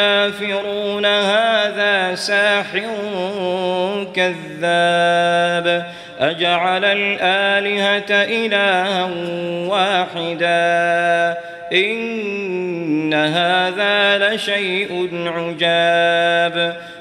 الكافرون هذا ساحر كذاب. أجعل الآلهة إلها واحدا. إن هذا لشيء عجاب.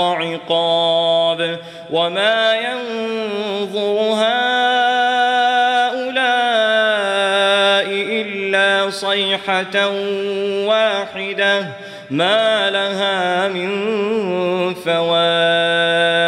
عقاب وما ينظر هؤلاء إلا صيحة واحدة ما لها من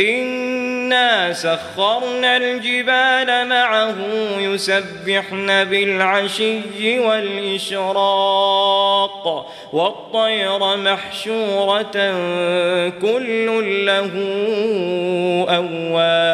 إنا سخرنا الجبال معه يسبحن بالعشي والإشراق والطير محشورة كل له أواب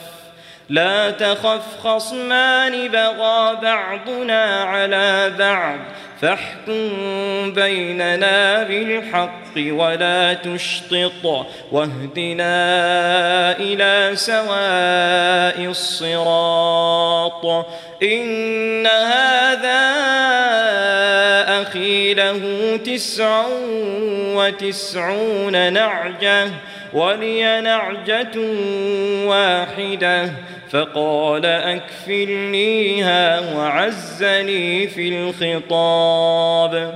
لا تخف خصمان بغى بعضنا على بعض فاحكم بيننا بالحق ولا تشطط واهدنا إلى سواء الصراط إن هذا أخي له تسع وتسعون نعجة ولي نعجة واحدة فقال أكفلنيها وعزني في الخطاب.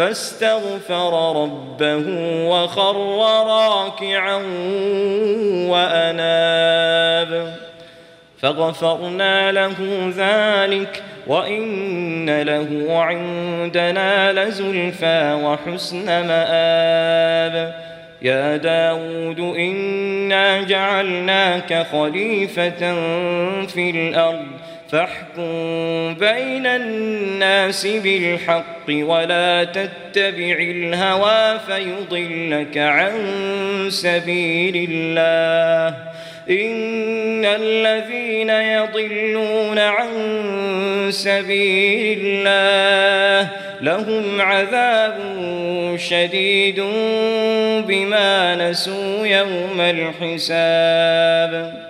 فاستغفر ربه وخر راكعا وأناب. فغفرنا له ذلك وإن له عندنا لزلفى وحسن مآب. يا داود إنا جعلناك خليفة في الأرض فاحكم بين الناس بالحق ولا تتبع الهوى فيضلك عن سبيل الله. إن الذين يضلون عن سبيل الله لهم عذاب شديد بما نسوا يوم الحساب.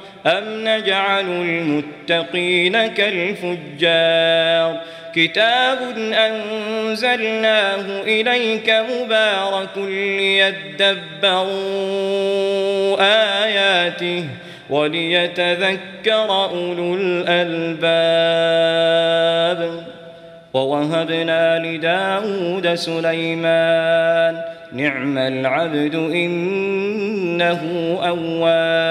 أم نجعل المتقين كالفجار كتاب أنزلناه إليك مبارك ليدبروا آياته وليتذكر أولو الألباب ووهبنا لداود سليمان نعم العبد إنه أواب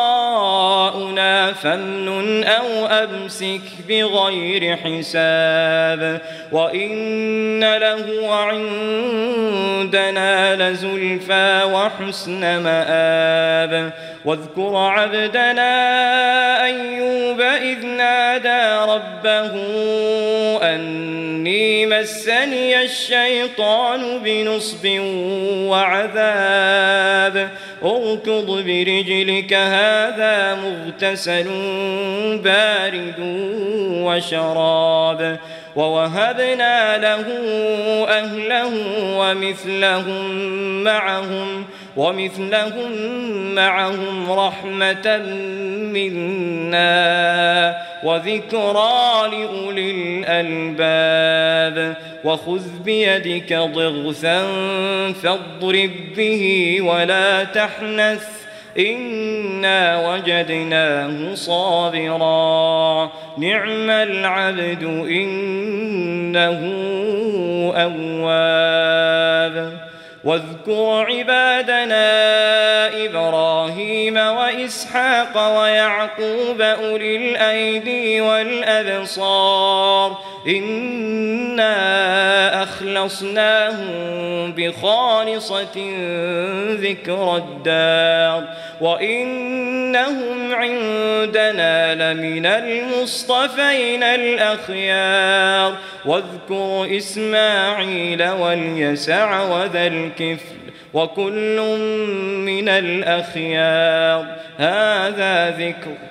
عطاؤنا فامنن أو أمسك بغير حساب وإن له عندنا لزلفى وحسن مآب. واذكر عبدنا أيوب إذ نادى ربه أني مسني الشيطان بنصب وعذاب. اركض برجلك هذا مغتسل بارد وشراب. ووهبنا له أهله ومثلهم معهم. ومثلهم معهم رحمة منا وذكرى لأولي الألباب. وخذ بيدك ضغثا فاضرب به ولا تحنث. إنا وجدناه صابرا. نعم العبد إنه أواب. واذكر عبادنا إبراهيم وإسحاق ويعقوب أولي الأيدي والأبصار إنا أخلصناهم بخالصة ذكر الدار وإنهم عندنا لمن المصطفين الأخيار واذكر إسماعيل واليسع وذا الكفل وكل من الأخيار هذا ذكر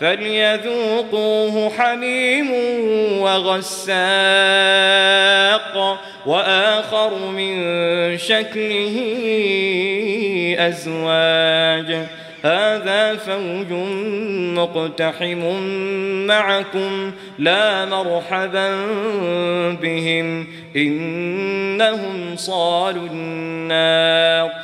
فليذوقوه حميم وغساق وآخر من شكله أزواج. هذا فوج مقتحم معكم لا مرحبا بهم إنهم صالوا النار.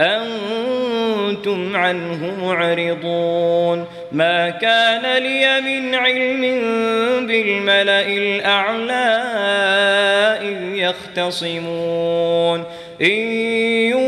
أنتم عنه معرضون. ما كان لي من علم بالملأ الأعلى إذ يختصمون. إن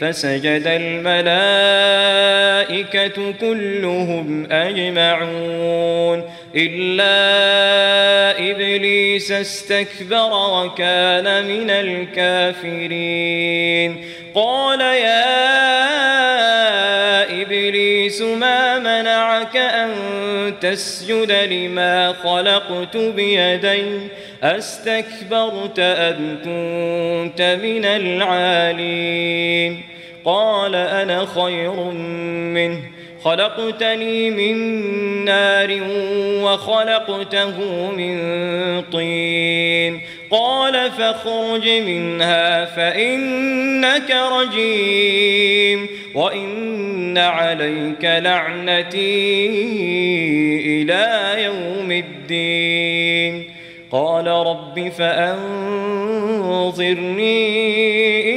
فسجد الملائكة كلهم أجمعون إلا إبليس استكبر وكان من الكافرين. قال يا إبليس ما منعك أن تسجد لما خلقت بيدي؟ أستكبرت أم كنت من العالين؟ قال أنا خير منه. خلقتني من نار وخلقته من طين. قال فاخرج منها فإنك رجيم. وإن عليك لعنتي إلى يوم الدين. قال رب فأنظرني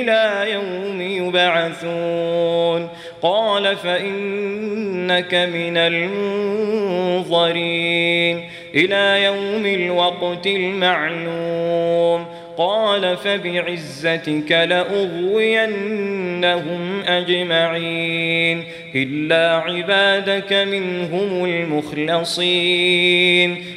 إلى يوم يبعثون. قال فإنك من المنظرين. إلى يوم الوقت المعلوم. قال فبعزتك لأغوينهم أجمعين. إلا عبادك منهم المخلصين.